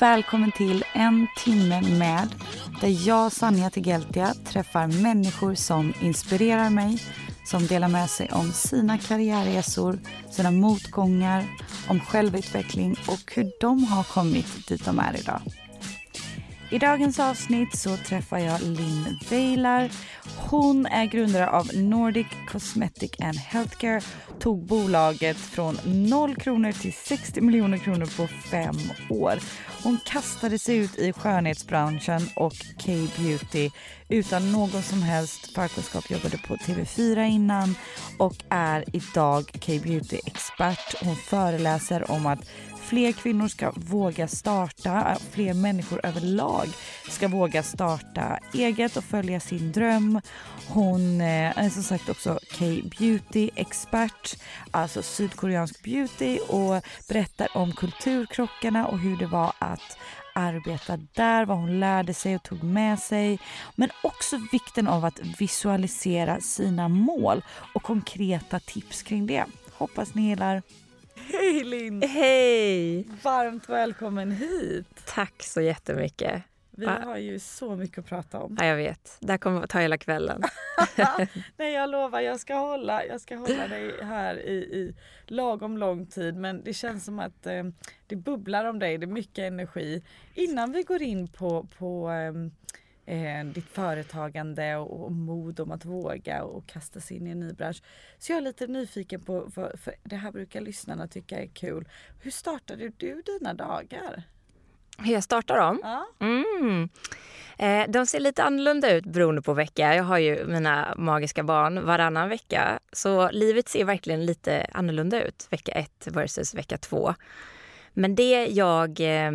Välkommen till En timme med där jag, Sanja Tegeltia, träffar människor som inspirerar mig som delar med sig om sina karriärresor, sina motgångar, om självutveckling och hur de har kommit dit de är idag. I dagens avsnitt så träffar jag Linn Weilar. Hon är grundare av Nordic Cosmetic and Healthcare. Tog bolaget från 0 kronor till 60 miljoner kronor på fem år. Hon kastade sig ut i skönhetsbranschen och K-beauty utan någon som helst förkunskap. Jobbade på TV4 innan och är idag K-beauty-expert. Hon föreläser om att fler kvinnor ska våga starta, fler människor överlag ska våga starta eget och följa sin dröm. Hon eh, är som sagt också K-beauty-expert, alltså sydkoreansk beauty och berättar om kulturkrockarna och hur det var att arbeta där, vad hon lärde sig och tog med sig. Men också vikten av att visualisera sina mål och konkreta tips kring det. Hoppas ni gillar. Hej Linn! Hej! Varmt välkommen hit! Tack så jättemycket. Vi har ju så mycket att prata om. Ja, jag vet. Det här kommer att ta hela kvällen. Nej, jag lovar. Jag ska hålla, jag ska hålla dig här i, i lagom lång tid. Men det känns som att eh, det bubblar om dig. Det är mycket energi. Innan vi går in på, på eh, eh, ditt företagande och, och, mod om att våga och kasta sig in i en ny bransch. Så jag är lite nyfiken på, för, för det här brukar lyssnarna tycka är kul. Hur startade du dina dagar? Hur jag startar dem? Ja. Mm. Eh, de ser lite annorlunda ut beroende på vecka. Jag har ju mina magiska barn varannan vecka. Så livet ser verkligen lite annorlunda ut vecka ett versus vecka två. Men det jag eh,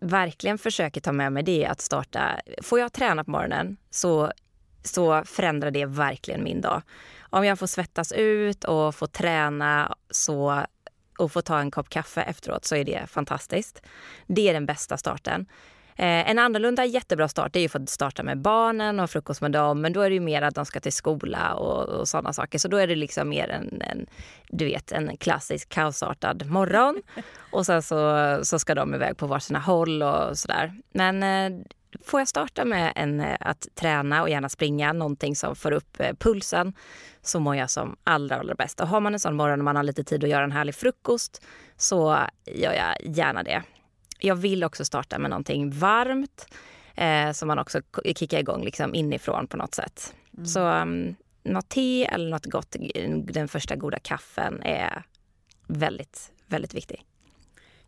verkligen försöker ta med mig det är att starta... Får jag träna på morgonen så, så förändrar det verkligen min dag. Om jag får svettas ut och få träna så och få ta en kopp kaffe efteråt så är det fantastiskt. Det är den bästa starten. Eh, en annorlunda jättebra start är ju för att starta med barnen och frukost med dem. Men då är det ju mer att de ska till skola och, och sådana saker. Så då är det liksom mer en, en du vet, en klassisk kaosartad morgon. Och sen så, så ska de iväg på varsina håll och sådär. Men eh, får jag starta med en, eh, att träna och gärna springa, någonting som får upp eh, pulsen, så mår jag som allra, allra bäst. Och har man en sån morgon och man har lite tid att göra en härlig frukost så gör jag gärna det. Jag vill också starta med någonting varmt eh, som man också kickar igång liksom inifrån på något sätt. Mm. Så um, något te eller något gott, den första goda kaffen är väldigt, väldigt viktig.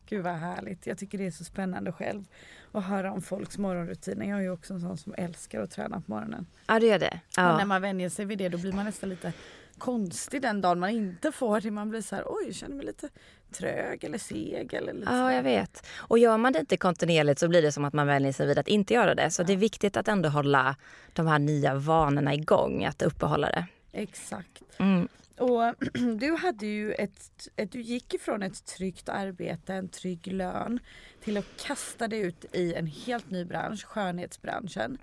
Gud vad härligt. Jag tycker det är så spännande själv att höra om folks morgonrutiner. Jag är ju också en sån som älskar att träna på morgonen. Ja, det är det. Ja. Och när man vänjer sig vid det då blir man nästan lite konstig den dagen man inte får det. Man blir så här, oj, jag känner mig lite trög eller seg. Eller lite ja, jag vet. Och gör man det inte kontinuerligt så blir det som att man vänjer sig vid att inte göra det. Så ja. det är viktigt att ändå hålla de här nya vanorna igång, att uppehålla det. Exakt. Mm. Och du hade ju ett, ett, du gick ifrån ett tryggt arbete, en trygg lön till att kasta dig ut i en helt ny bransch, skönhetsbranschen.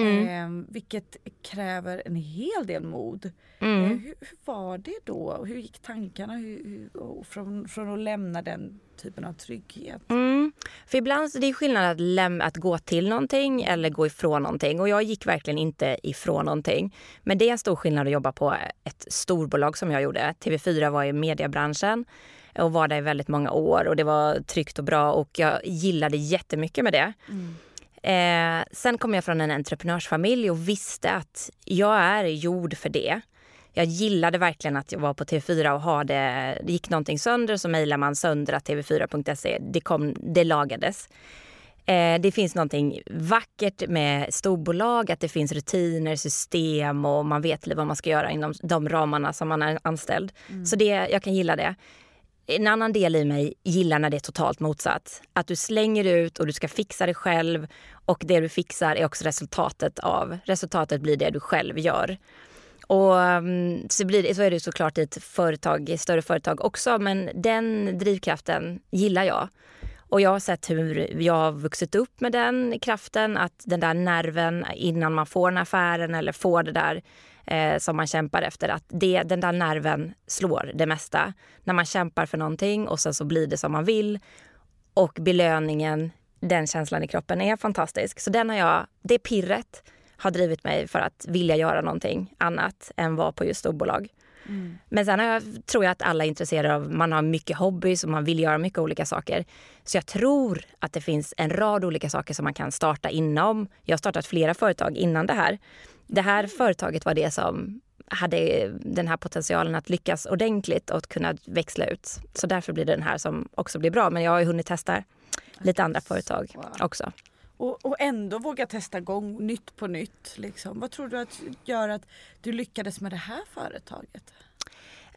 Mm. Eh, vilket kräver en hel del mod. Mm. Eh, hur, hur, var det då? Hur gick tankarna hur, hur, från, från att lämna den typen av trygghet? Mm. För ibland det är skillnad att, läm- att gå till någonting eller gå ifrån någonting. Och jag gick verkligen inte ifrån någonting. Men det är en stor skillnad att jobba på ett storbolag som jag gjorde. TV4 var i mediebranschen och var där i väldigt många år och det var tryggt och bra och jag gillade jättemycket med det. Mm. Eh, sen kom jag från en entreprenörsfamilj och visste att jag är gjord för det. Jag gillade verkligen att jag var på TV4 och hade, det gick någonting sönder så mejlar man söndra tv4.se. Det, kom, det lagades. Eh, det finns någonting vackert med storbolag, att det finns rutiner, system och man vet vad man ska göra inom de ramarna som man är anställd. Mm. Så det, jag kan gilla det. En annan del i mig gillar när det är totalt motsatt. Att du slänger ut och du ska fixa det själv och det du fixar är också resultatet av. Resultatet blir det du själv gör. Och mm, så, blir det, så är det såklart i ett företag, större företag också men den drivkraften gillar jag. Och jag har sett hur jag har vuxit upp med den kraften, att den där nerven innan man får den affären eller får det där eh, som man kämpar efter, att det, den där nerven slår det mesta. När man kämpar för någonting och sen så blir det som man vill och belöningen, den känslan i kroppen är fantastisk. Så den har jag, det pirret har drivit mig för att vilja göra någonting annat än vara på just storbolag. Mm. Men sen jag, tror jag att alla är intresserade av, man har mycket hobbys och man vill göra mycket olika saker. Så jag tror att det finns en rad olika saker som man kan starta inom. Jag har startat flera företag innan det här. Det här företaget var det som hade den här potentialen att lyckas ordentligt och att kunna växla ut. Så därför blir det den här som också blir bra. Men jag har ju hunnit testa lite andra företag wow. också. Och, och, ändå våga testa gång nytt på nytt. Liksom. Vad tror du att gör att du lyckades med det här företaget?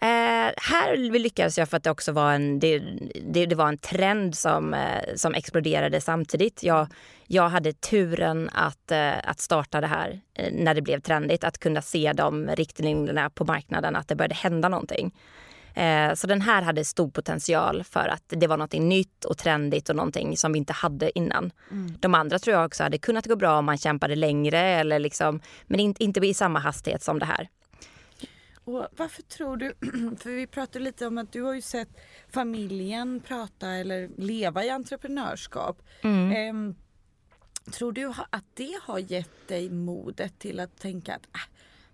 Eh, här lyckades jag för att det också var en, det, det, det var en trend som, eh, som exploderade samtidigt. Jag, jag hade turen att, eh, att starta det här eh, när det blev trendigt. Att kunna se de riktlinjerna på marknaden, att det började hända någonting. Eh, så den här hade stor potential för att det var något nytt och trendigt och någonting som vi inte hade innan. Mm. De andra tror jag också hade kunnat gå bra om man kämpade längre eller liksom, men inte, inte i samma hastighet som det här. Och varför tror du, för vi pratade lite om att du har ju sett familjen prata eller leva i entreprenörskap. Mm. Eh, tror du att det har gett dig modet till att tänka att äh,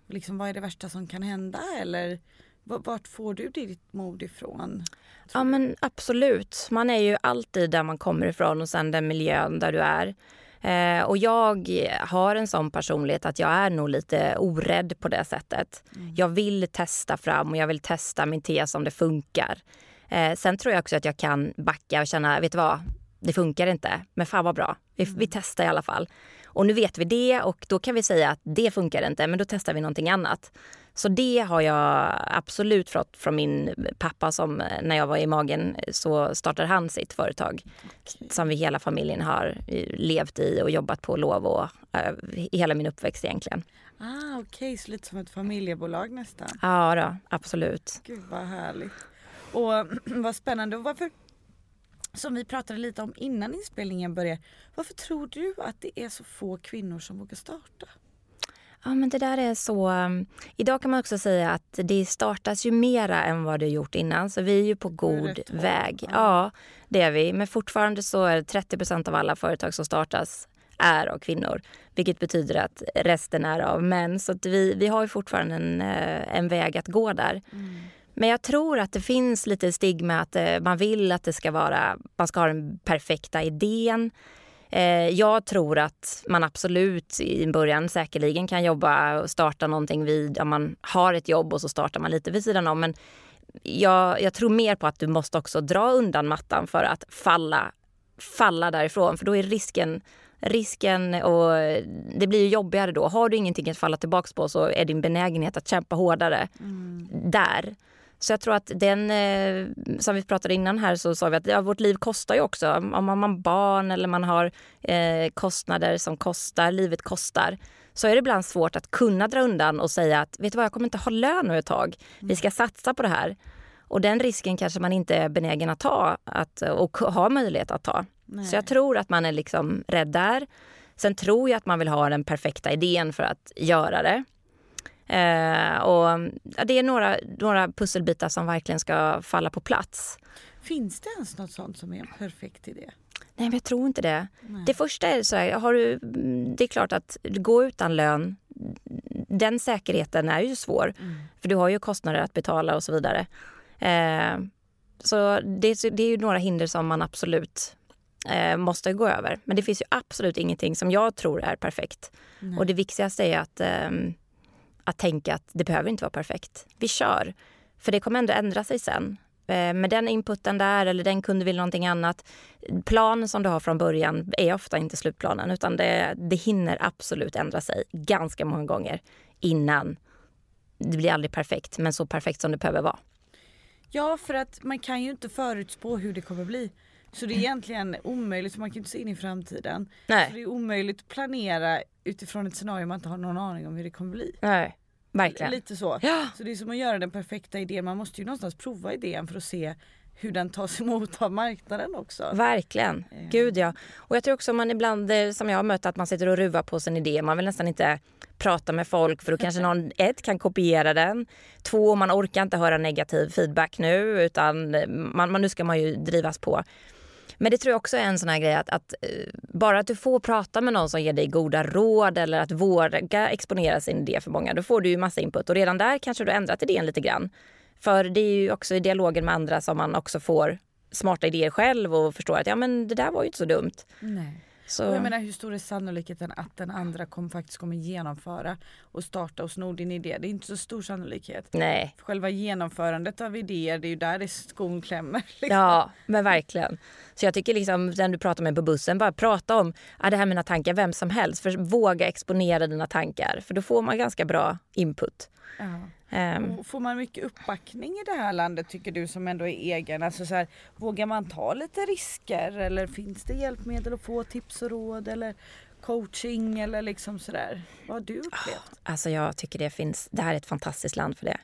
liksom, vad är det värsta som kan hända eller vart får du ditt mod ifrån? Ja men absolut. Man är ju alltid där man kommer ifrån och sen den miljön där du är. Eh, och jag har en sån personlighet att jag är nog lite orädd på det sättet. Mm. Jag vill testa fram och jag vill testa min tes om det funkar. Eh, sen tror jag också att jag kan backa och känna, vet du vad, det funkar inte, men fan vad bra. Vi, mm. vi testar i alla fall. Och nu vet vi det och då kan vi säga att det funkar inte, men då testar vi någonting annat. Så det har jag absolut fått från min pappa som eh, när jag var i magen så startade han sitt företag som vi hela familjen har eh, levt i och jobbat på lov och uh, hela min uppväxt egentligen. Ah, Okej, okay. så lite som ett familjebolag nästan? Ja, då, absolut. Gud vad härligt. Och vad spännande. Och varför, som vi pratade lite om innan inspelningen började, varför tror du att det är så få kvinnor som vågar starta? Ja, men det där är så... Um, idag kan man också säga att det startas ju mera än vad det gjort innan. Så vi är ju på god väg. Ja. ja, det är vi. Men fortfarande så är 30% av alla företag som startas är av kvinnor. Vilket betyder att resten är av män. Så vi, vi har ju fortfarande en, eh, en väg att gå där. Mm. Men jag tror att det finns lite stigma att eh, man vill att det ska vara, man ska ha den perfekta idén. Eh, jag tror att man absolut i början säkerligen kan jobba och starta någonting vid, om man har ett jobb och så startar man lite vid sidan om. Men jag, jag tror mer på att du måste också dra undan mattan för att falla, falla därifrån. För då är risken risken och det blir jobbigare då. Har du ingenting att falla tillbaka på så är din benägenhet att kämpa hårdare mm. där. Så jag tror att den, eh, som vi pratade innan här så sa vi att ja, vårt liv kostar ju också. Om man har barn eller man har eh, kostnader som kostar, livet kostar så är det ibland svårt att kunna dra undan och säga att vet du vad, jag kommer inte ha lön nu ett tag. Vi ska satsa på det här. Och den risken kanske man inte är benägen att ta att, och har möjlighet att ta. Nej. Så jag tror att man är liksom rädd där. Sen tror jag att man vill ha den perfekta idén för att göra det. Eh, och, ja, det är några, några pusselbitar som verkligen ska falla på plats. Finns det ens något sånt som är en perfekt idé? Nej, men jag tror inte det. Nej. Det första är så här, har du, det är klart att gå utan lön, den säkerheten är ju svår. Mm. För du har ju kostnader att betala och så vidare. Eh, så det, det, är ju några hinder som man absolut eh, måste gå över. Men det finns ju absolut ingenting som jag tror är perfekt. Nej. Och det viktigaste är att eh, att tänka att det behöver inte vara perfekt. Vi kör. För det kommer ändå ändra sig sen. Eh, med den inputen där eller den kunde vill någonting annat. Planen som du har från början är ofta inte slutplanen utan det, det hinner absolut ändra sig ganska många gånger innan det blir aldrig perfekt men så perfekt som det behöver vara. Ja för att man kan ju inte förutspå hur det kommer bli. Så det är egentligen omöjligt, man kan inte se in i framtiden. Nej. Så det är omöjligt att planera utifrån ett scenario man inte har någon aning om hur det kommer bli. Nej, verkligen. Lite så. Ja. Så det är som att göra den perfekta idén, man måste ju någonstans prova idén för att se hur den tas emot av marknaden också. Verkligen. Eh. Gud ja. Och jag tror också man ibland, eh, som jag har mött, att man sitter och ruvar på sin idé. Man vill nästan inte prata med folk för då kanske någon, ett, kan kopiera den. Två, man orkar inte höra negativ feedback nu utan man, man, nu ska man ju drivas på. Men det tror jag också är en sån här grej att, att eh, bara att du får prata med någon som ger dig goda råd eller att våga exponera sin idé för många, då får du ju massa input och redan där kanske du har ändrat idén lite grann. För det är ju också i dialogen med andra som man också får smarta idéer själv och förstår att ja men det där var ju inte så dumt. Nej. Så, Och jag menar hur stor är sannolikheten att den andra kom, faktiskt kommer genomföra och starta och sno din idé? Det är inte så stor sannolikhet. nej, För själva genomförandet av idéer, det är ju där det skon klämmer. Liksom. ja men verkligen. Så jag tycker liksom den du pratar med på bussen, bara prata om ja, det här med mina tankar, vem som helst. För våga exponera dina tankar för då får man ganska bra input. Ja. Ehm. Och Får man mycket uppbackning i det här landet tycker du som ändå är egen? Alltså så här, vågar man ta lite risker eller finns det hjälpmedel att få tips och råd eller coaching eller liksom sådär? Vad har du upplevt? Alltså jag tycker det finns, det här är ett fantastiskt land för det.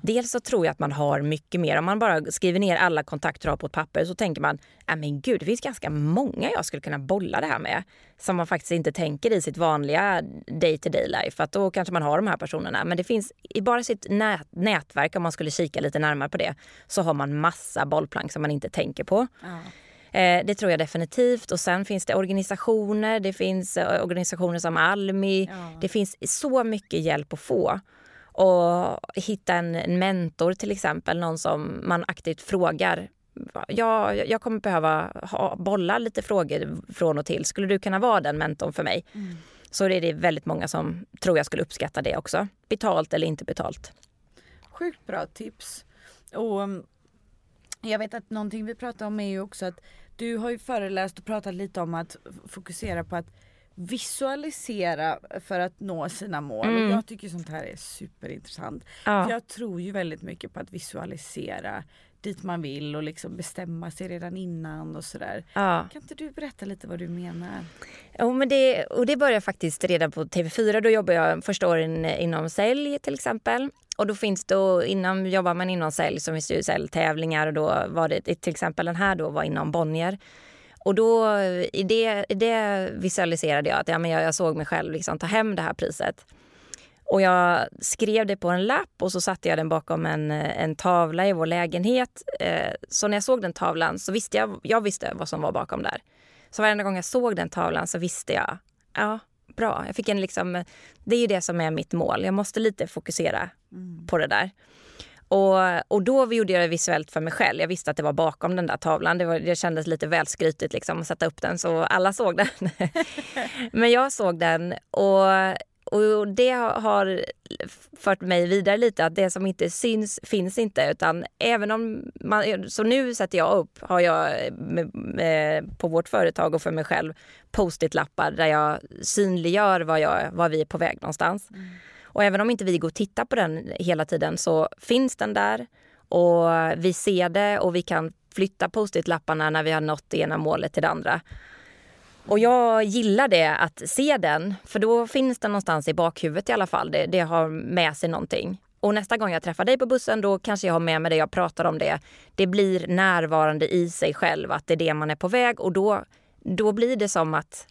Dels så tror jag att man har mycket mer. Om man bara skriver ner alla kontakter på ett papper så tänker man, äh men gud det finns ganska många jag skulle kunna bolla det här med. Som man faktiskt inte tänker i sitt vanliga day to day life. Att då kanske man har de här personerna. Men det finns i bara sitt nät, nätverk, om man skulle kika lite närmare på det, så har man massa bollplank som man inte tänker på. Ja. Eh, det tror jag definitivt. Och sen finns det organisationer. Det finns eh, organisationer som Almi. Ja. Det finns så mycket hjälp att få. Och hitta en, en mentor till exempel, någon som man aktivt frågar. Ja, jag kommer behöva ha, bolla lite frågor från och till. Skulle du kunna vara den mentorn för mig? Så det är det väldigt många som tror jag skulle uppskatta det också. Betalt eller inte betalt. Sjukt bra tips. Och um, jag vet att någonting vi pratar om är ju också att du har ju föreläst och pratat lite om att fokusera på att visualisera för att nå sina mål. Mm. Jag tycker sånt här är superintressant. Ja. Jag tror ju väldigt mycket på att visualisera dit man vill och liksom bestämma sig redan innan och sådär. Ja. Kan inte du berätta lite vad du menar? Jo, men det, och det började faktiskt redan på TV4. Då jobbade jag första åren inom sälj till exempel. Och då finns det, inom, jobbar man inom sälj så finns det ju säljtävlingar och då var det till exempel den här då var inom Bonnier. Och då i det, i det visualiserade jag att ja, men jag, jag såg mig själv liksom ta hem det här priset. Och jag skrev det på en lapp och så satte jag den bakom en, en tavla i vår lägenhet. Eh, Så när jag såg den tavlan så visste jag, jag visste vad som var bakom där. Så varenda gång jag såg den tavlan så visste jag, ja, bra. Jag fick en liksom, det är ju det som är mitt mål. Jag måste lite fokusera på det där. Och, och då gjorde jag det visuellt för mig själv. Jag visste att det var bakom den där tavlan. Det, var, det kändes lite väl skrytigt liksom att sätta upp den så alla såg den. Men jag såg den och, och det har fört mig vidare lite att det som inte syns finns inte utan även om man, så nu sätter jag upp, har jag med, med, på vårt företag och för mig själv post-it-lappar där jag synliggör vad, jag, vad vi är på väg någonstans. Och även om inte vi går och tittar på den hela tiden så finns den där och vi ser det och vi kan flytta post-it-lapparna när vi har nått det ena målet till det andra. Och jag gillar det, att se den, för då finns den någonstans i bakhuvudet i alla fall. Det, det har med sig någonting. Och nästa gång jag träffar dig på bussen då kanske jag har med mig det, jag pratar om det. Det blir närvarande i sig själv, att det är det man är på väg och då, då blir det som att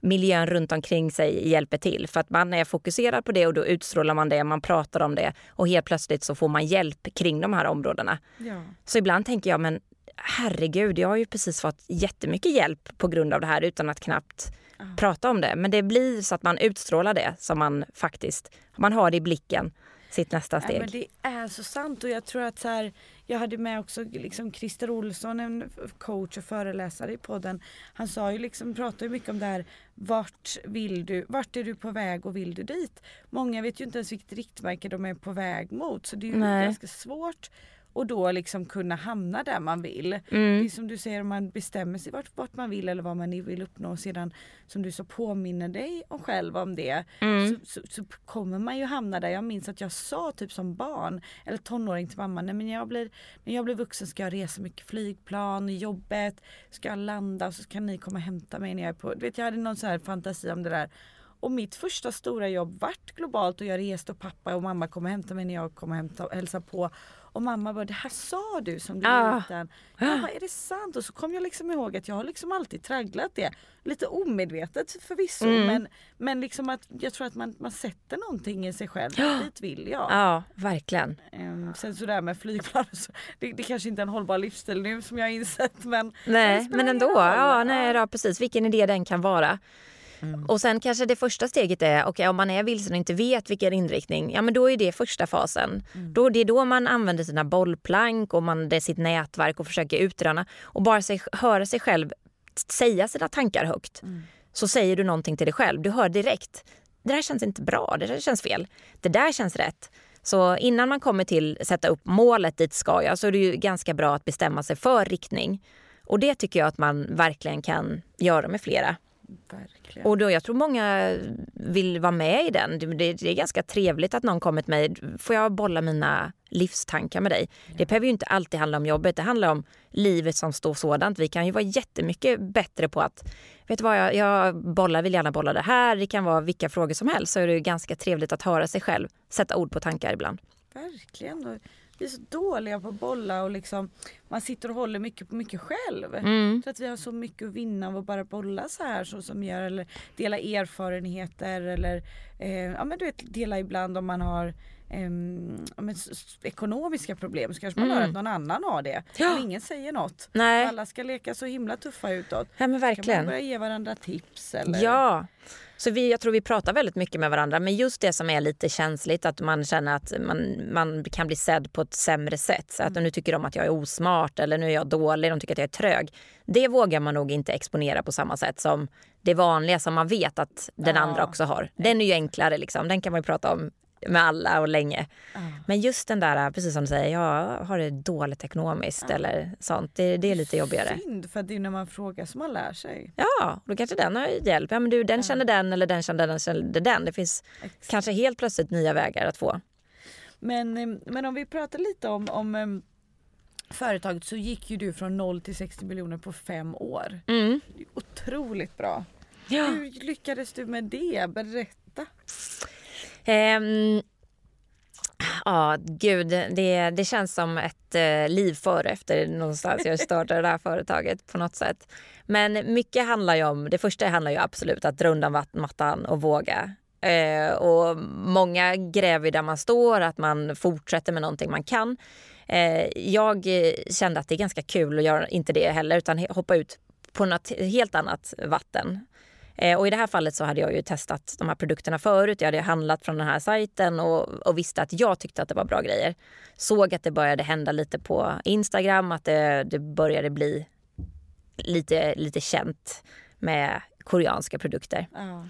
miljön runt omkring sig hjälper till. För att man är fokuserad på det och då utstrålar man det, man pratar om det och helt plötsligt så får man hjälp kring de här områdena. Ja. Så ibland tänker jag, men herregud, jag har ju precis fått jättemycket hjälp på grund av det här utan att knappt prata om det. Men det blir så att man utstrålar det som man faktiskt, man har det i blicken, sitt nästa Ja, steg. men det är så sant och jag tror att så här, jag hade med också liksom Christer Olsson, en coach och föreläsare i podden. Han sa ju liksom, pratade ju mycket om det här, vart vill du, vart är du på väg och vill du dit? Många vet ju inte ens vilket riktmärke de är på väg mot så det är ju Nej. ganska svårt och då liksom kunna hamna där man vill. Mm. Det är som du säger om man bestämmer sig vart, vart man vill eller vad man vill uppnå och sedan som du så påminner dig om själv om det Mm. så, så, så kommer man ju hamna där. Jag minns att jag sa typ som barn eller tonåring till mamma, nej men jag blir, när jag blir vuxen ska jag resa mycket flygplan, jobbet, ska jag landa och så kan ni komma och hämta mig när jag är på, du vet jag hade någon sån här fantasi om det där. Och mitt första stora jobb vart globalt och jag reste och pappa och mamma kom och hämtade mig när jag kom och hämta, hälsa på. Och mamma bara, det här sa du som du Ah. liten. Jag bara, är det sant? Och så kom jag liksom ihåg att jag har liksom alltid tragglat det. Lite omedvetet förvisso Mm. men, men liksom att jag tror att man, man sätter någonting i sig själv. Dit vill jag. Ja, verkligen. Ehm, sen sådär med flygplan, så, det, det kanske inte är en hållbar livsstil nu som jag har insett men Nej, men ändå. Ja, nej, ja, precis. Vilken idé den kan vara. Mm. Och sen kanske det första steget är, okej om man är vilsen och inte vet vilken inriktning, ja men då är det första fasen. Mm. Då, det är då man använder sina bollplank och man, det är sitt nätverk och försöker utröna och bara sig, höra sig själv säga sina tankar högt. Mm. Så säger du någonting till dig själv, du hör direkt. Det där känns inte bra, det där känns fel. Det där känns rätt. Så innan man kommer till sätta upp målet dit ska jag så är det ju ganska bra att bestämma sig för riktning. Och det tycker jag att man verkligen kan göra med flera. Verkligen. Och då, jag tror många vill vara med i den. Det, det, är ganska trevligt att någon kommer till mig. Får jag bolla mina livstankar med dig? Det behöver ju inte alltid handla om jobbet. Det handlar om livet som står sådant. Vi kan ju vara jättemycket bättre på att, vet du vad, jag, jag bollar, vill gärna bolla det här. Det kan vara vilka frågor som helst. Så är det ju ganska trevligt att höra sig själv sätta ord på tankar ibland. Verkligen. Vi är så dåliga på att bolla och liksom man sitter och håller mycket på mycket själv. Mm. Så att vi har så mycket att vinna av att bara bolla så här så som gör eller dela erfarenheter eller eh, ja men du vet dela ibland om man har ja, men, ekonomiska problem så kanske man Mm. hör att någon annan har det. Ja. Ingen säger något. Nej, Alla ska leka så himla tuffa utåt. ja, men Kan man verkligen. börja ge varandra tips eller? Ja, så vi, jag tror vi pratar väldigt mycket med varandra. Men just det som är lite känsligt, att man känner att man, man kan bli sedd på ett sämre sätt. Så att nu tycker de att jag är osmart eller nu är jag dålig, de tycker att jag är trög. Det vågar man nog inte exponera på samma sätt som det vanliga som man vet att den Ja, andra också har. Den är ju enklare liksom. Den kan man ju prata om med alla och länge. Ja. Men just den där, precis som du säger, jag har det dåligt ekonomiskt eller sånt. Det, det är lite jobbigare. Synd för det är när man frågar som man lär sig. Ja, då kanske den har hjälp. Ja, men du, den kände den eller den kände den kände den. Det finns Exakt. kanske helt plötsligt nya vägar att få. Men, eh, men om vi pratar lite om, om eh, företaget så gick ju du från 0 till 60 miljoner på fem år. Mm. Otroligt bra. Ja. Hur lyckades du med det? Berätta. Ehm, ja, gud. Det, det känns som ett eh, liv före efter någonstans jag startade det här företaget på något sätt. Men mycket handlar ju om, det första handlar ju absolut att dra undan mattan och våga. Eh, och många gräver där man står, att man fortsätter med någonting man kan. Eh, jag kände att det är ganska kul att göra inte det heller utan hoppa ut på något helt annat vatten. Eh, och I det här fallet så hade jag ju testat de här produkterna förut. Jag hade handlat från den här sajten och, och visste att jag tyckte att det var bra grejer. Såg att det började hända lite på Instagram, att det, det började bli lite, lite känt med koreanska produkter. Ja.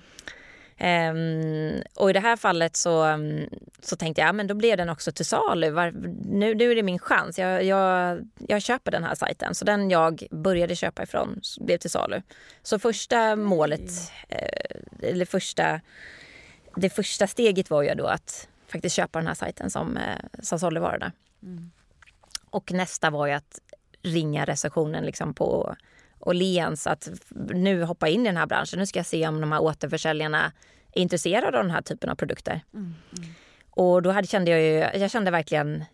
Ehm, och i det här fallet så, mm, så tänkte jag, ja, men då blev den också till salu. Var, nu, nu är det min chans. Jag, jag, jag köper den här sajten. Så den jag började köpa ifrån blev till salu. Så första målet, eh, eller första, det första steget var ju då att faktiskt köpa den här sajten som, eh, som sålde varorna. Och nästa var ju att ringa receptionen liksom på Åhléns att nu hoppa in i den här branschen. Nu ska jag se om de här återförsäljarna är intresserade av den här typen av produkter. Mm, Och då hade, kände jag ju, jag kände verkligen,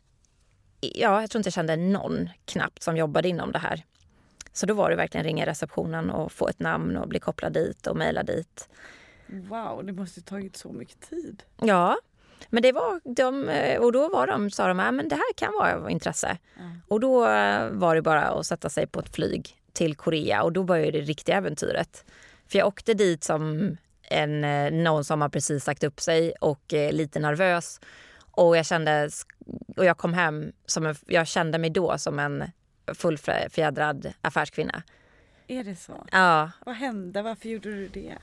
ja jag tror inte jag kände någon knappt som jobbade inom det här. Så då var det verkligen ringa receptionen och få ett namn och bli kopplad dit och mejla dit. Wow, det måste tagit så mycket tid. Ja, men det var de, och då var de, sa de, ja, men det här kan vara av intresse. Ja. Och då eh, var det bara att sätta sig på ett flyg till Korea och då började det riktiga äventyret. För jag åkte dit som en, eh, någon som har precis sagt upp sig och eh, lite nervös. Och jag kände, och jag kom hem som en, jag kände mig då som en fullfjädrad affärskvinna. Är det så? Ja, Vad hände? Varför gjorde du det?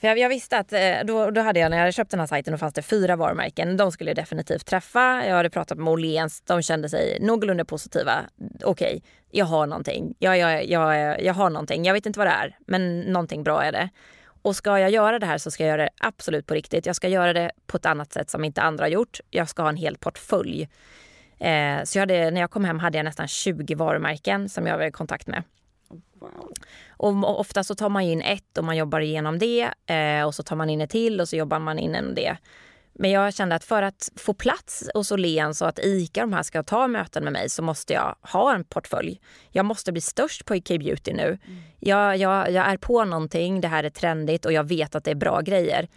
För jag, jag visste att eh, då, då hade jag, när jag hade köpt den här sajten, då fanns det fyra varumärken. De skulle jag definitivt träffa. Jag hade pratat med Åhléns, de kände sig någorlunda positiva. Okej, okay, jag har någonting. Jag, jag, jag, jag har någonting. Jag vet inte vad det är, men någonting bra är det. Och ska jag göra det här så ska jag göra det absolut på riktigt. Jag ska göra det på ett annat sätt som inte andra har gjort. Jag ska ha en hel portfölj. Eh, så jag hade, när jag kom hem hade jag nästan 20 varumärken som jag var i kontakt med. Wow. Och ofta så tar man in ett och man jobbar igenom det eh, och så tar man in ett till och så jobbar man in det. Men jag kände att för att få plats hos Åhléns så att ICA de här ska ta möten med mig så måste jag ha en portfölj. Jag måste bli störst på IK Beauty nu. Mm. Jag, jag, jag är på någonting, det här är trendigt och jag vet att det är bra grejer.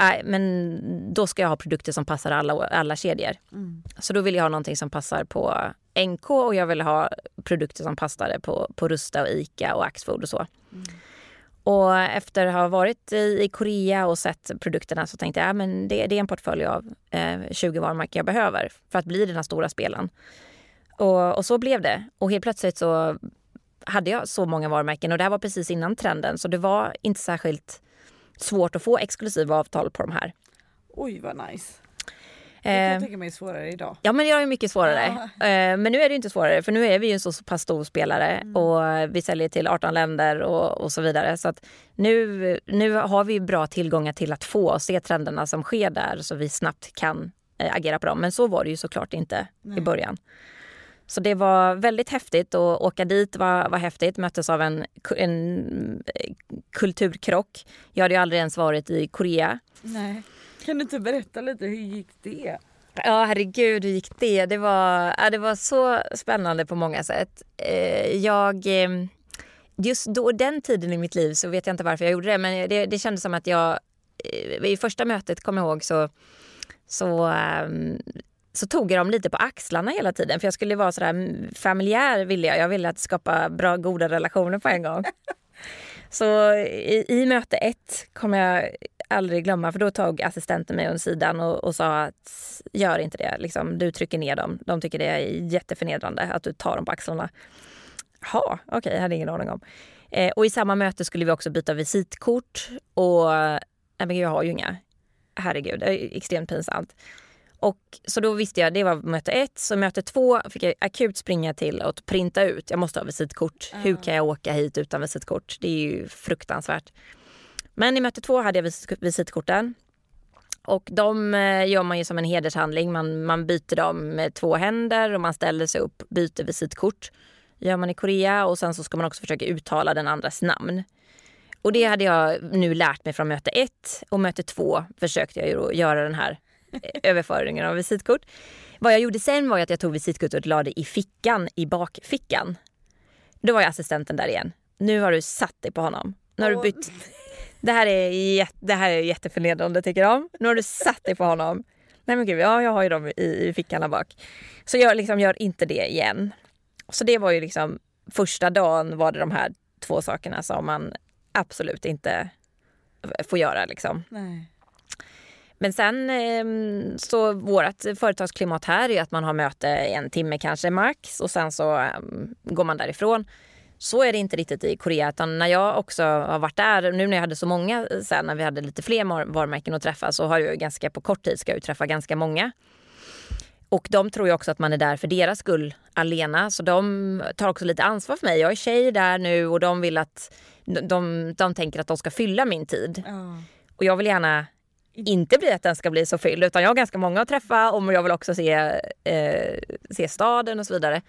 Äh, men då ska jag ha produkter som passar alla, alla kedjor. Mm. Så då vill jag ha någonting som passar på NK och jag vill ha produkter som passade på, på Rusta och Ica och Axfood och så. Mm. Och efter att ha varit i, i Korea och sett produkterna så tänkte jag att ja, det, det, är en portfölj av eh, 20 varumärken jag behöver för att bli den här stora spelen. Och, och, så blev det. Och helt plötsligt så hade jag så många varumärken och det här var precis innan trenden så det var inte särskilt svårt att få exklusiva avtal på de här. Oj vad nice. Det kan jag eh, tänka mig är svårare idag. Ja men det är mycket svårare. Ja. Eh, men nu är det inte svårare för nu är vi ju en så pass stor spelare mm. och vi säljer till 18 länder och, och så vidare. Så nu, nu har vi bra tillgångar till att få se trenderna som sker där så vi snabbt kan eh, agera på dem. Men så var det ju såklart inte Nej. i början. Så det var väldigt häftigt och åka dit var, var häftigt. Möttes av en, en kulturkrock. Jag hade ju aldrig ens varit i Korea. Nej. Kan du inte berätta lite, hur gick det? Ja herregud, hur gick det? Det var, ja, det var så spännande på många sätt. Eh, jag, ehm, just då, den tiden i mitt liv så vet jag inte varför jag gjorde det men det, det kändes som att jag eh, i första mötet, kom jag ihåg, så, så, ehm, så tog jag dem lite på axlarna hela tiden. För jag skulle vara sådär familjär ville jag. Jag ville att skapa bra, goda relationer på en gång. Så i, i möte ett kommer jag aldrig glömma för då tog assistenten mig åt sidan och, och, sa att gör inte det. Liksom, du trycker ner dem. De tycker det är jätteförnedrande att du tar dem på axlarna. Jaha, okej, okay, jag hade ingen aning om. Eh, och i samma möte skulle vi också byta visitkort och nej men jag har ju inga. Herregud, det är extremt pinsamt. Och, så då visste jag, det var möte ett. Så möte två fick jag akut springa till och printa ut. Jag måste ha visitkort. Uh. Hur kan jag åka hit utan visitkort? Det är ju fruktansvärt. Men i möte två hade jag visitkorten. Och de eh, gör man ju som en hedershandling. Man, man byter dem med två händer och man ställer sig upp, byter visitkort. gör man i Korea och sen så ska man också försöka uttala den andras namn. Och det hade jag nu lärt mig från möte ett och möte två försökte jag göra den här överföringen av visitkort. Vad jag gjorde sen var att jag tog visitkortet och la det i fickan, i bakfickan. Då var jag assistenten där igen. Nu har du satt dig på honom. Nu har du bytt. Det här är, det här är jätteförnedrande tycker de. Nu har du satt dig på honom. Nej men gud, ja jag har ju dem i, i fickan här bak. Så jag liksom gör inte det igen. Så det var ju liksom första dagen var det de här två sakerna som man absolut inte får göra liksom. Nej. Men sen ehm, så vårt företagsklimat här är att man har möte en timme kanske max och sen så ehm, går man därifrån. Så är det inte riktigt i Korea. Utan när jag också har varit där, nu när jag hade så många sen, när vi hade lite fler varumärken att träffa, så har jag ganska på kort tid ska jag träffa ganska många. Och de tror ju också att man är där för deras skull alena. Så de tar också lite ansvar för mig. Jag är tjej där nu och de vill att de, de tänker att de ska fylla min tid. Mm. Och jag vill gärna inte bli att den ska bli så fylld utan jag har ganska många att träffa och jag vill också se, eh, se staden och så vidare.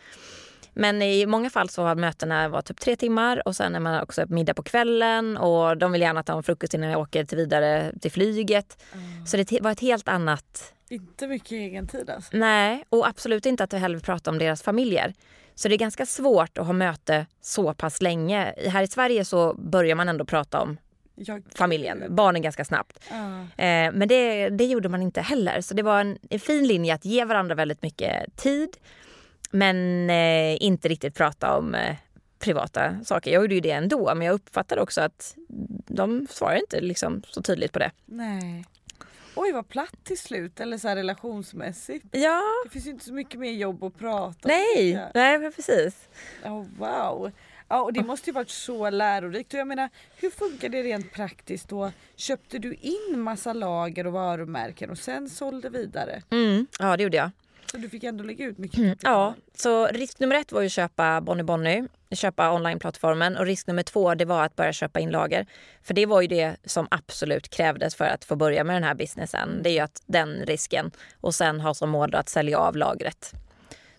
Men i många fall så har mötena varit typ tre timmar och sen är man också middag på kvällen och de vill gärna ta en frukost innan jag åker till vidare till flyget. Mm. Så det var ett helt annat... Inte mycket egen tid alltså? Nej, och absolut inte att vi heller pratar om deras familjer. Så det är ganska svårt att ha möte så pass länge. Här i Sverige så börjar man ändå prata om jag... familjen, barnen ganska snabbt. Uh. Eh, men det, det gjorde man inte heller. Så det var en, en fin linje att ge varandra väldigt mycket tid men eh, inte riktigt prata om eh, privata saker. Jag gjorde ju det ändå men jag uppfattade också att de svarar inte liksom så tydligt på det. Nej. Oj vad platt till slut eller så relationsmässigt. Ja. Det finns ju inte så mycket mer jobb att prata Nej, nej precis. Oh, wow. Ja och det måste ju varit så lärorikt. Och jag menar, hur funkar det rent praktiskt då? Köpte du in massa lager och varumärken och sen sålde vidare? Mm, ja det gjorde jag. Så du fick ändå lägga ut mycket Mm, ja, så risk nummer ett var ju att köpa Bonnie Bonnie, köpa onlineplattformen och risk nummer två det var att börja köpa in lager. För det var ju det som absolut krävdes för att få börja med den här businessen. Det är ju att den risken och sen ha som mål att sälja av lagret.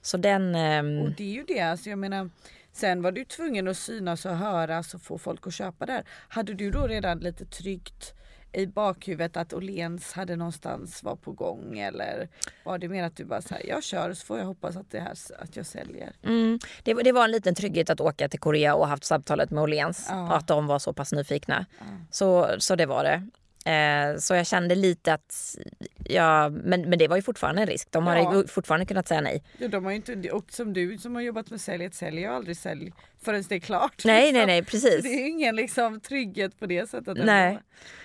Så den... ehm, Och det är ju det, alltså jag menar Sen var du tvungen att synas och höras och få folk att köpa där. Hade du då redan lite tryggt i bakhuvudet att Åhléns hade någonstans var på gång eller var det mer att du bara säger jag kör så får jag hoppas att det här att jag säljer. Mm, det, var- det var en liten trygghet att åka till Korea och haft samtalet med Åhléns Ja. och att de var så pass nyfikna. Så, så det var det. Eh, så jag kände lite att, ja, men, men det var ju fortfarande en risk. De hade Ja. fortfarande kunnat säga nej. Ja, de har inte, och som du som har jobbat med sälj, ett sälj jag aldrig sälj förrän det är klart. Nej, liksom. nej, nej, Så precis. det är ingen liksom trygghet på det sättet. ändå. Nej.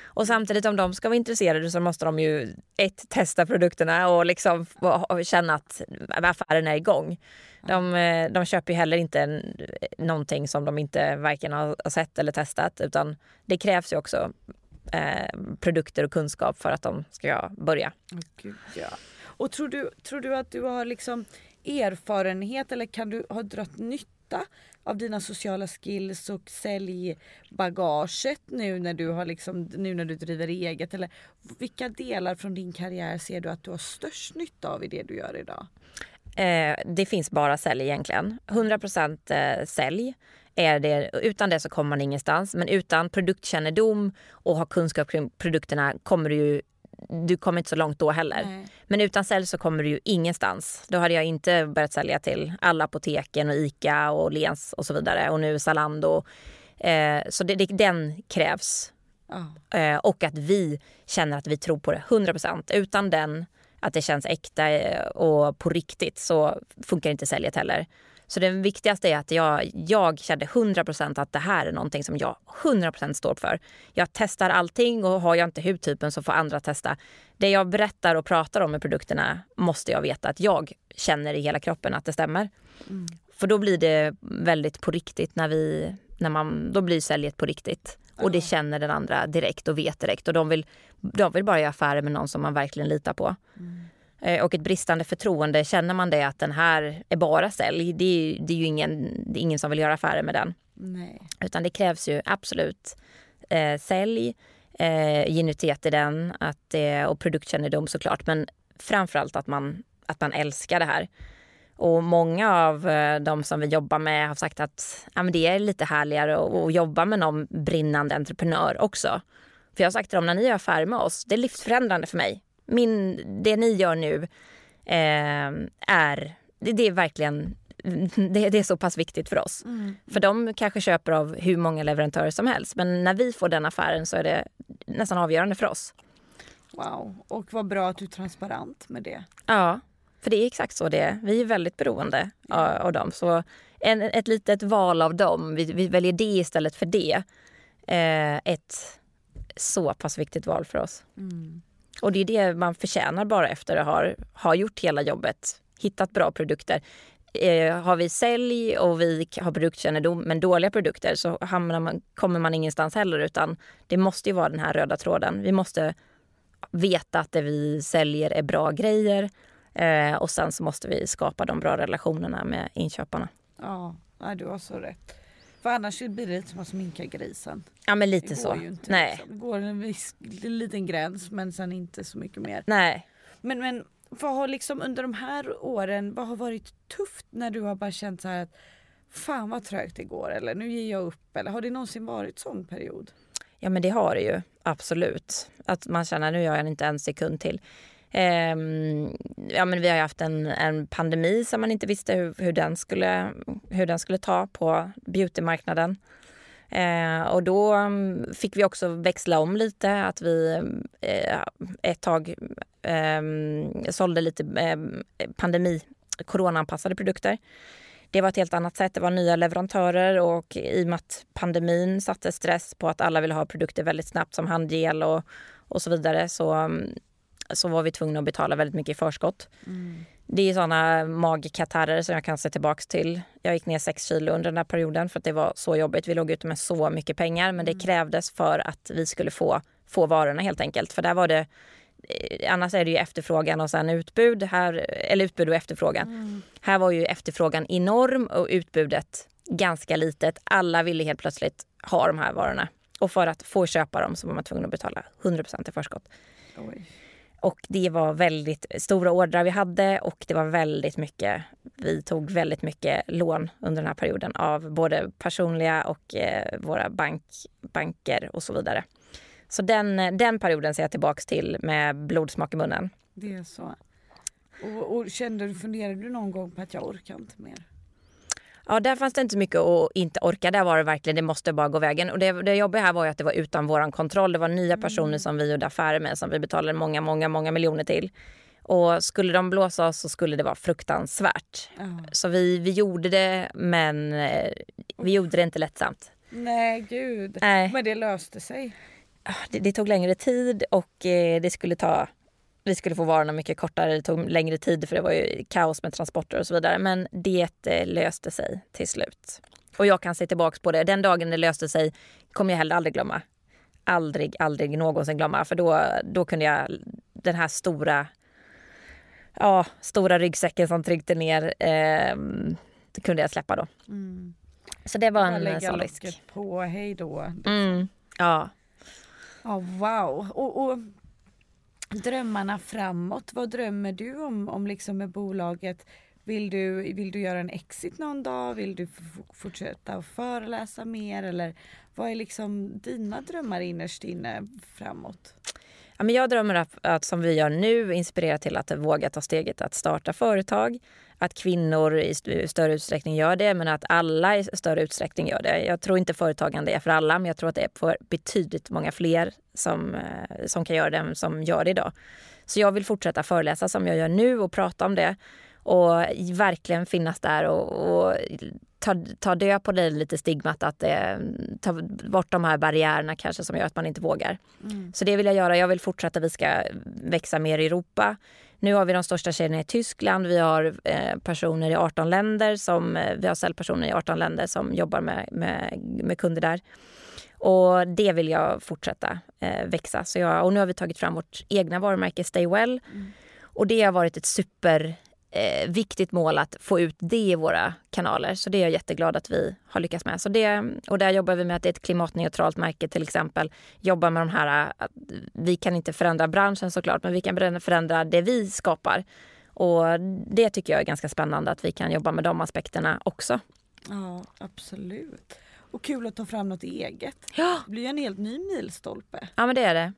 Och samtidigt om de ska vara intresserade så måste de ju ett, testa produkterna och liksom och känna att affären är igång. De, eh, de köper ju heller inte en, någonting som de inte varken har har sett eller testat utan det krävs ju också eh, produkter och kunskap för att de ska börja. Gud, ja. Och tror du, tror du att du har liksom erfarenhet eller kan du ha dragit nytta av dina sociala skills och säljbagaget nu när du har liksom, nu när du driver eget? Eller vilka delar från din karriär ser du att du har störst nytta av i det du gör idag? Eh, det finns bara sälj egentligen. 100 eh, sälj. Är det, utan det så kommer man ingenstans. Men utan produktkännedom och ha kunskap kring produkterna kommer du ju du kommer inte så långt då heller. Nej. Men utan sälj så kommer du ju ingenstans. Då hade jag inte börjat sälja till alla apoteken och Ica och Lens och så vidare. Och nu Zalando. Eh, så det, det, den krävs. Ja. Eh, och att vi känner att vi tror på det 100%. Utan den, att det känns äkta eh, och på riktigt så funkar inte säljet heller. Så det viktigaste är att jag, jag kände 100% att det här är någonting som jag 100% står för. Jag testar allting och har jag inte hudtypen så får andra testa. Det jag berättar och pratar om med produkterna måste jag veta att jag känner i hela kroppen att det stämmer. För då blir det väldigt på riktigt när vi, när man, då blir säljet på riktigt. Och det känner den andra direkt och vet direkt. Och de vill, de vill bara göra affärer med någon som man verkligen litar på. Eh, Och ett bristande förtroende, känner man det att den här är bara sälj, det är, det är ju ingen, det ingen som vill göra affärer med den. Nej. Utan det krävs ju absolut eh, sälj, eh, genuitet i den att, eh, och produktkännedom såklart. Men framförallt att man, att man älskar det här. Och många av eh, de som vi jobbar med har sagt att ja, men det är lite härligare att, att jobba med någon brinnande entreprenör också. För jag har sagt till dem, när ni gör affärer med oss, det är livsförändrande för mig. Min, det ni gör nu eh, är, det, det är verkligen det, det är så pass viktigt för oss. För de kanske köper av hur många leverantörer som helst. Men när vi får den affären så är det nästan avgörande för oss. Wow, och vad bra att du är transparent med det. Ja, för det är exakt så det är. Vi är väldigt beroende av, av dem. Så en, ett litet val av dem, vi, vi väljer det istället för det. Eh, ett så pass viktigt val för oss. Och det är det man förtjänar bara efter att ha, ha gjort hela jobbet. Hittat bra produkter. Eh, har vi sälj och vi har produktkännedom men dåliga produkter så hamnar man, kommer man ingenstans heller utan det måste ju vara den här röda tråden. Vi måste veta att det vi säljer är bra grejer eh, och sen så måste vi skapa de bra relationerna med inköparna. Ja, du har så rätt. För annars blir det lite som att sminka grisen. Ja men Det lite så. inte. Nej. Liksom. Det går en viss en liten gräns men sen inte så mycket mer. Nej. Men, men vad har liksom under de här åren, vad har varit tufft när du har bara känt så här att fan vad trögt det går eller nu ger jag upp eller har det någonsin varit sån period? Ja men det har det ju, absolut. Att man känner nu gör jag inte en sekund till. Ehm, ja, men vi har ju haft en, en pandemi som man inte visste hur, hur, den, skulle, hur den skulle ta på beautymarknaden. Eh, och då mm, fick vi också växla om lite. Att vi eh, ett tag eh, sålde lite eh, pandemi, coronaanpassade produkter. Det var ett helt annat sätt. Det var nya leverantörer och i och med att pandemin satte stress på att alla ville ha produkter väldigt snabbt som handgel och, och så vidare så, mm, så var vi tvungna att betala väldigt mycket i förskott. det är såna magkatarrer som jag kan se tillbaka till. Jag gick ner 6 kilo under den här perioden för att det var så jobbigt. Vi låg ute med så mycket pengar men det mm. krävdes för att vi skulle få, få varorna helt enkelt. För där var det eh, Annars är det ju efterfrågan och sen utbud, här, eller utbud och efterfrågan. Mm. Här var ju efterfrågan enorm och utbudet ganska litet. Alla ville helt plötsligt ha de här varorna. Och för att få köpa dem så var man tvungen att betala 100% i förskott. Oj. Och det var väldigt stora ordrar vi hade och det var väldigt mycket, vi tog väldigt mycket lån under den här perioden av både personliga och eh, våra bank, banker och så vidare. Så den, den perioden ser jag tillbaks till med blodsmak i munnen. Det är så. Och, och kände du, funderade du någon gång på att jag orkar inte mer? Ja, där fanns det inte så mycket att inte orka. Där var det verkligen, det måste bara gå vägen. Och det, det jobbiga här var ju att det var utan våran kontroll. Det var nya mm. personer mm. som vi gjorde affärer med som vi betalade många, många, många miljoner till. Och skulle de blåsa oss så skulle det vara fruktansvärt. Mm. Så vi, vi gjorde det, men eh, vi gjorde det inte lättsamt. Nej, gud. Nej. Men det löste sig. Det, det tog längre tid och eh, det skulle ta vi skulle få varorna mycket kortare, det tog längre tid för det var ju kaos med transporter och så vidare. Men det eh, löste sig till slut. Och jag kan se tillbaks på det. Den dagen det löste sig kommer jag heller aldrig glömma. Aldrig, aldrig någonsin glömma. För då, då kunde jag, den här stora, ja, stora ryggsäcken som tryckte ner, eh, kunde jag släppa då. Mm. Så det var en sån risk. på, hej då. Mm, ja. Oh, wow. Och, och drömmarna framåt. Vad drömmer du om, om liksom med bolaget? Vill du, vill du göra en exit någon dag? Vill du fortsätta att föreläsa mer? Eller vad är liksom dina drömmar innerst inne framåt? Ja, men jag drömmer att, att, som vi gör nu, inspirera till att våga ta steget att starta företag. Att kvinnor i större utsträckning gör det, men att alla i större utsträckning gör det. Jag tror inte företagande är för alla, men jag tror att det är för betydligt många fler som, eh, som kan göra det än som gör det idag. Så jag vill fortsätta föreläsa som jag gör nu och prata om det och verkligen finnas där och, och ta, ta död på det lite stigmat att det, ta bort de här barriärerna kanske som gör att man inte vågar. Mm. Så det vill jag göra. Jag vill fortsätta, vi ska växa mer i Europa. Nu har vi de största tjejerna i Tyskland. Vi har eh, personer i 18 länder som, eh, vi har säljpersoner i 18 länder som jobbar med, med, med kunder där. Och det vill jag fortsätta eh, växa. Så jag, och nu har vi tagit fram vårt egna varumärke Stay Well. Mm. Och det har varit ett super eh, viktigt mål att få ut det i våra kanaler. Så det är jag jätteglad att vi har lyckats med. Så det, och där jobbar vi med att det är ett klimatneutralt märke till exempel. Jobbar med de här, att vi kan inte förändra branschen såklart, men vi kan förändra det vi skapar. Och det tycker jag är ganska spännande att vi kan jobba med de aspekterna också. Ja, absolut. Och kul att ta fram något eget. Ja. Det blir en helt ny milstolpe. Ja, men det är det.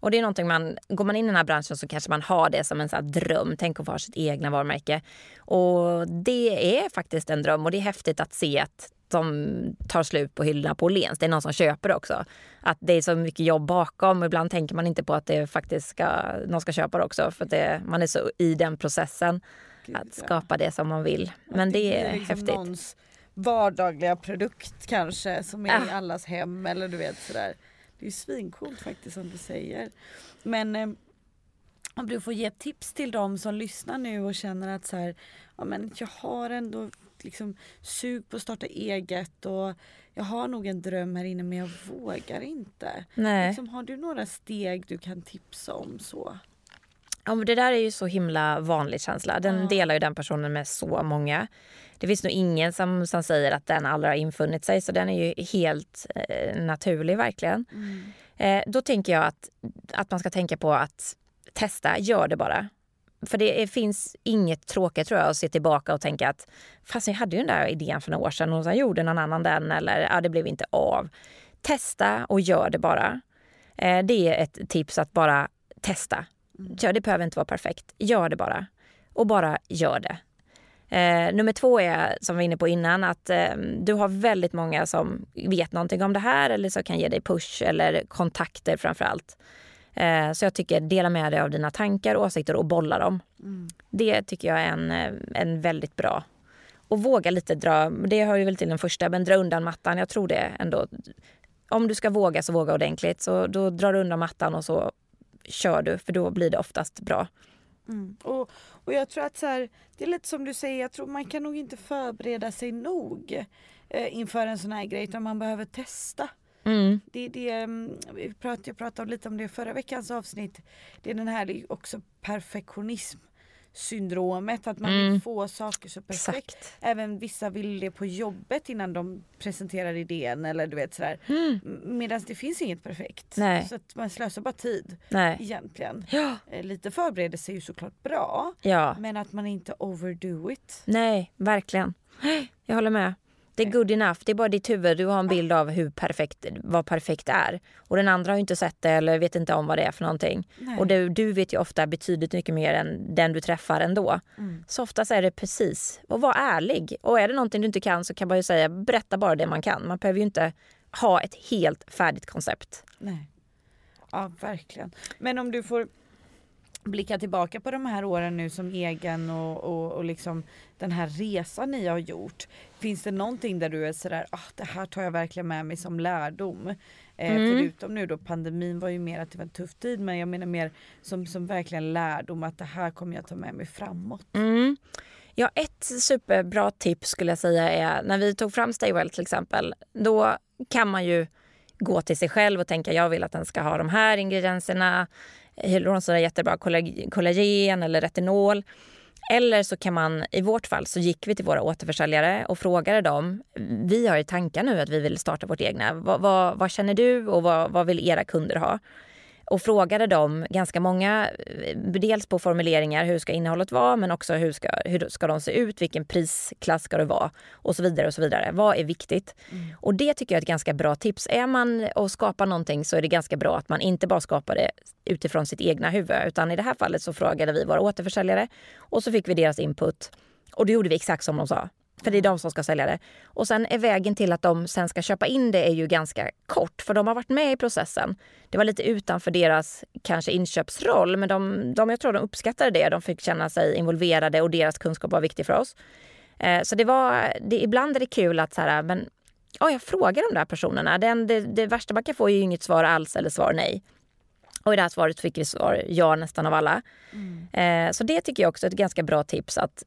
Och det är någonting man, går man in i den här branschen så kanske man har det som en sån dröm. Tänk att få ha sitt egna varumärke. Och det är faktiskt en dröm och det är häftigt att se att de tar slut på hyllorna på Åhléns. Det är någon som köper också. Att det är så mycket jobb bakom. Ibland tänker man inte på att det faktiskt ska, någon ska köpa det också. För det, man är så i den processen. Gud, att skapa ja. det som man vill. Men det, det är, liksom häftigt. Någons vardagliga produkt kanske som är ja. i allas hem eller du vet sådär. Det är svincoolt faktiskt som du säger. Men eh, om du får ge tips till dem som lyssnar nu och känner att så här, ja, men jag har ändå liksom sug på att starta eget och jag har nog en dröm här inne men jag vågar inte. Nej. Liksom, har du några steg du kan tipsa om så? Ja, men det där är ju så himla vanlig känsla. Den ja. delar ju den personen med så många. Det finns nog ingen som, som säger att den aldrig har infunnit sig så den är ju helt eh, naturlig verkligen. Mm. Eh, då tänker jag att, att man ska tänka på att testa, gör det bara. För det är, finns inget tråkigt tror jag att se tillbaka och tänka att fast jag hade ju den där idén för några år sedan och så gjorde någon annan den eller ja, det blev inte av. Testa och gör det bara. Eh, det är ett tips att bara testa. Mm. det behöver inte vara perfekt. Gör det bara. Och bara gör det. Eh, nummer två är, som vi var inne på innan, att eh, du har väldigt många som vet någonting om det här eller som kan ge dig push eller kontakter framför allt. Eh, så jag tycker dela med dig av dina tankar, åsikter och bolla dem. Mm. Det tycker jag är en, eh, en väldigt bra. Och våga lite dra, det hör ju väl till den första, men dra undan mattan. Jag tror det ändå. Om du ska våga så våga ordentligt. Så då drar du undan mattan och så kör du, för då blir det oftast bra. Mm. Och, och jag tror att så här, det är lite som du säger, jag tror man kan nog inte förbereda sig nog eh, inför en sån här grej utan man behöver testa. Mm. Det, det, mm, jag pratade lite om det i förra veckans avsnitt. Det är den här också perfektionism syndromet, att man Mm. vill få saker så perfekt. Exakt. Även vissa vill det på jobbet innan de presenterar idén eller du vet sådär. Medan det finns inget perfekt. Mm. Nej. Så att man slösar bara tid Nej. egentligen. Ja. Eh, Lite förberedelse är ju såklart bra. Ja. Men att man inte overdo it. Nej, verkligen. Jag håller med. Det är good enough. Det är bara ditt huvud. Du har en bild av hur perfekt, vad perfekt är. Och den andra har ju inte sett det eller vet inte om vad det är för någonting. Nej. Och du, du vet ju ofta betydligt mycket mer än den du träffar ändå. Mm. Så oftast är det precis. Och var ärlig. Och är det någonting du inte kan så kan man ju säga berätta bara det man kan. Man behöver ju inte ha ett helt färdigt koncept. Nej. Ja, verkligen. Men om du får blicka tillbaka på de här åren nu som egen och, och, och liksom den här resan ni har gjort. Finns det någonting där du är sådär, ah, det här tar jag verkligen med mig som lärdom? Eh, Mm. Förutom nu då pandemin var ju mer att det var en tuff tid men jag menar mer som, som verkligen lärdom att det här kommer jag ta med mig framåt. Mm. Ja, ett superbra tips skulle jag säga är när vi tog fram Stay Well till exempel. Då kan man ju gå till sig själv och tänka jag vill att den ska ha de här ingredienserna. Hyaluronsyra är jättebra, kollagen eller retinol. Eller så kan man, i vårt fall så gick vi till våra återförsäljare och frågade dem. Vi har ju tankar nu att vi vill starta vårt egna. Vad, vad, vad känner du och vad, vad vill era kunder ha? Och frågade dem ganska många, eh, dels på formuleringar, hur ska innehållet vara, men också hur ska, hur ska de se ut, vilken prisklass ska det vara och så vidare. och så vidare. Vad är viktigt? Och det tycker jag är ett ganska bra tips. Är man och skapar någonting så är det ganska bra att man inte bara skapar det utifrån sitt egna huvud, utan i det här fallet så frågade vi våra återförsäljare och så fick vi deras input. Och då gjorde vi exakt som de sa. För det är de som ska sälja det. Och sen är vägen till att de sen ska köpa in det är ju ganska kort. För de har varit med i processen. Det var lite utanför deras kanske inköpsroll. Men de, de, jag tror de uppskattade det. De fick känna sig involverade och deras kunskap var viktig för oss. Eh, så det var, det, ibland är det kul att så här, men ja, jag frågar de där personerna. Den, det, det värsta man kan få är ju inget svar alls eller svar nej. Och i det här svaret fick vi svar ja nästan av alla. Eh, så det tycker jag också är ett ganska bra tips att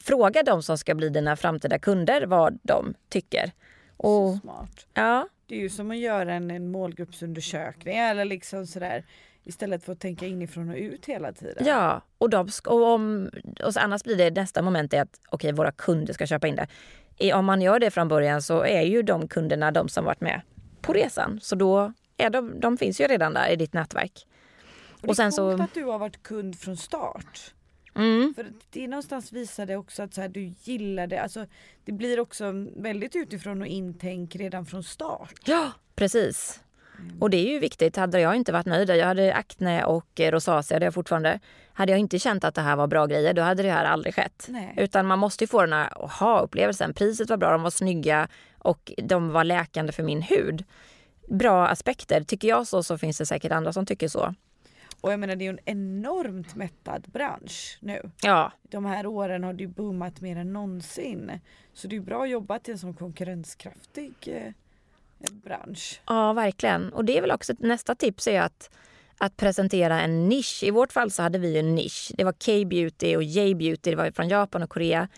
fråga de som ska bli dina framtida kunder vad de tycker. Och, Så smart. ja, Det är ju som att göra en, en målgruppsundersökning eller liksom sådär istället för att tänka inifrån och ut hela tiden. ja, och, de, och, om, och annars blir det nästa moment är att okej, våra kunder ska köpa in det. Om man gör det från början så är ju de kunderna de som varit med på resan. Så då är de, de finns ju redan där i ditt nätverk. och, och sen det är coolt så- att du har varit kund från start. Mm. För det någonstans visar det också att så här, du gillar det. Alltså, det blir också väldigt utifrån och intänk redan från start. Ja, precis. Och det är ju viktigt. Hade jag inte varit nöjd, jag hade akne och eh, rosacea, det har jag fortfarande. Hade jag inte känt att det här var bra grejer, då hade det här aldrig skett. Nej. Utan man måste ju få den här aha-upplevelsen. Priset var bra, de var snygga och de var läkande för min hud. Bra aspekter. Tycker jag så, så finns det säkert andra som tycker så. Och jag menar det är ju en enormt mättad bransch nu. Ja, De här åren har det ju boomat mer än någonsin. Så det är bra jobbat i en sån konkurrenskraftig eh, bransch. ja verkligen. Och det är väl också nästa tips är att, att presentera en nisch. I vårt fall så hade vi en nisch. Det var K-beauty och J-beauty, det var från Japan och Korea.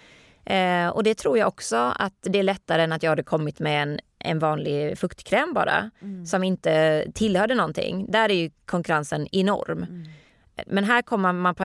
Eh, och det tror jag också att det är lättare än att jag hade kommit med en, en vanlig fuktkräm bara. Som inte tillhörde någonting. Där är ju konkurrensen enorm. Men här kommer man på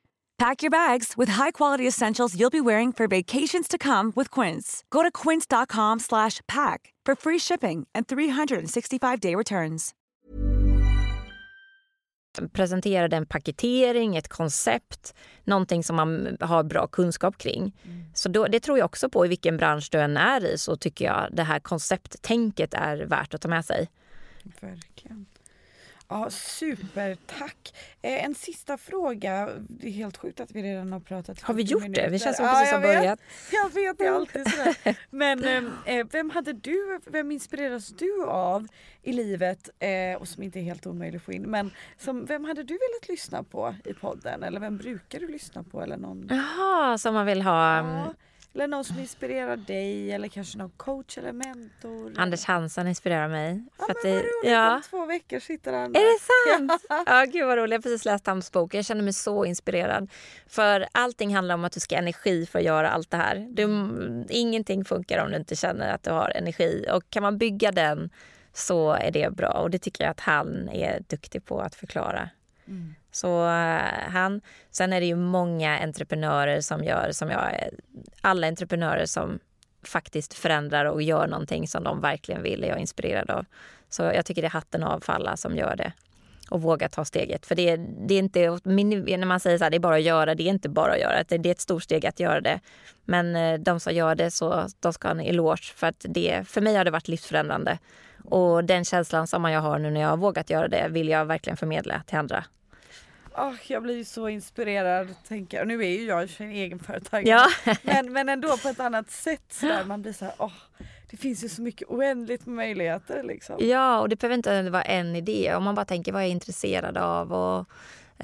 Pack your bags with high-quality essentials you'll be wearing for vacations to come with Quince. Go to quince.com slash pack for free shipping and 365-day returns. presenterade en paketering, ett koncept, någonting som man har bra kunskap kring. Så då, det tror jag också på i vilken bransch du än är i så tycker jag det här koncepttänket är värt att ta med sig. Verkligen. Ja, supertack. Eh, en sista fråga. Det är helt sjukt att vi redan har pratat Har vi 40 gjort det? minuter. Vi känns som Ja, precis har börjat. Jag vet, det är alltid sådär. Men eh, eh, vem hade du, vem inspireras du av i livet eh, och som inte är helt omöjlig att få in. Men som, vem hade du velat lyssna på i podden? Eller vem brukar du lyssna på? Eller någon, Jaha, som man vill ha. mm, ja, eller någon som inspirerar dig eller kanske någon coach eller mentor? Anders Hansen inspirerar mig. Ja, För men att vad det, roligt, ja. om två veckor sitter han Är där. det sant? Ja, gud vad roligt. Jag har precis läst hans bok. Jag känner mig så inspirerad. För allting handlar om att du ska ha energi för att göra allt det här. Du, ingenting funkar om du inte känner att du har energi. Och kan man bygga den så är det bra. Och det tycker jag att han är duktig på att förklara. Så eh, han, sen är det ju många entreprenörer som gör som jag. Eh, alla entreprenörer som faktiskt förändrar och gör någonting som de verkligen vill är jag inspirerad av. Så jag tycker det är hatten av för alla som gör det och vågar ta steget. För det är, det är inte, när man säger så här, det är bara att göra, det är inte bara att göra. Det det är ett stort steg att göra det. Men eh, de som gör det, så de ska ha en eloge. För, att det, för mig har det varit livsförändrande. Och den känslan som jag har nu när jag har vågat göra det vill jag verkligen förmedla till andra. Ah, jag blir så inspirerad. Tänker. Och nu är ju jag en egenföretagare. Ja. Men, men ändå på ett annat sätt. Så där. Man blir så här, åh, det finns ju så mycket oändligt med möjligheter. Liksom. Ja, och det behöver inte vara en idé. Om man bara tänker vad jag är intresserad av. Och,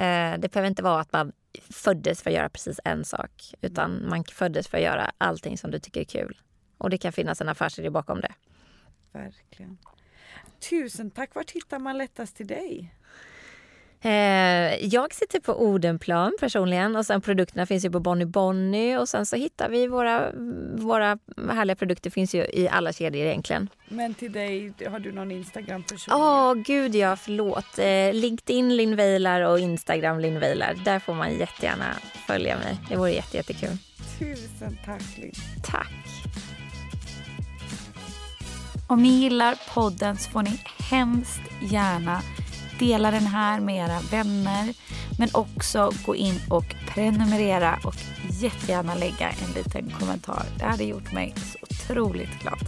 eh, det behöver inte vara att man föddes för att göra precis en sak. Utan man föddes för att göra allting som du tycker är kul. Och det kan finnas en affärsidé bakom det. Verkligen. Tusen tack. Vart hittar man lättast till dig? Eh, jag sitter på Odenplan personligen och sen produkterna finns ju på Bonny Bonny och sen så hittar vi våra, våra härliga produkter finns ju i alla kedjor egentligen. Men till dig, har du någon Instagram-person? Åh gud ja, förlåt. Eh, LinkedIn Linn Weilar och Instagram Linn Weilar. Där får man jättegärna följa mig. Det vore jätte, jättekul. Tusen tack Linn. Tack. Om ni gillar podden så får ni hemskt gärna dela den här med era vänner. Men också gå in och prenumerera och jättegärna lägga en liten kommentar. Det hade gjort mig så otroligt glad.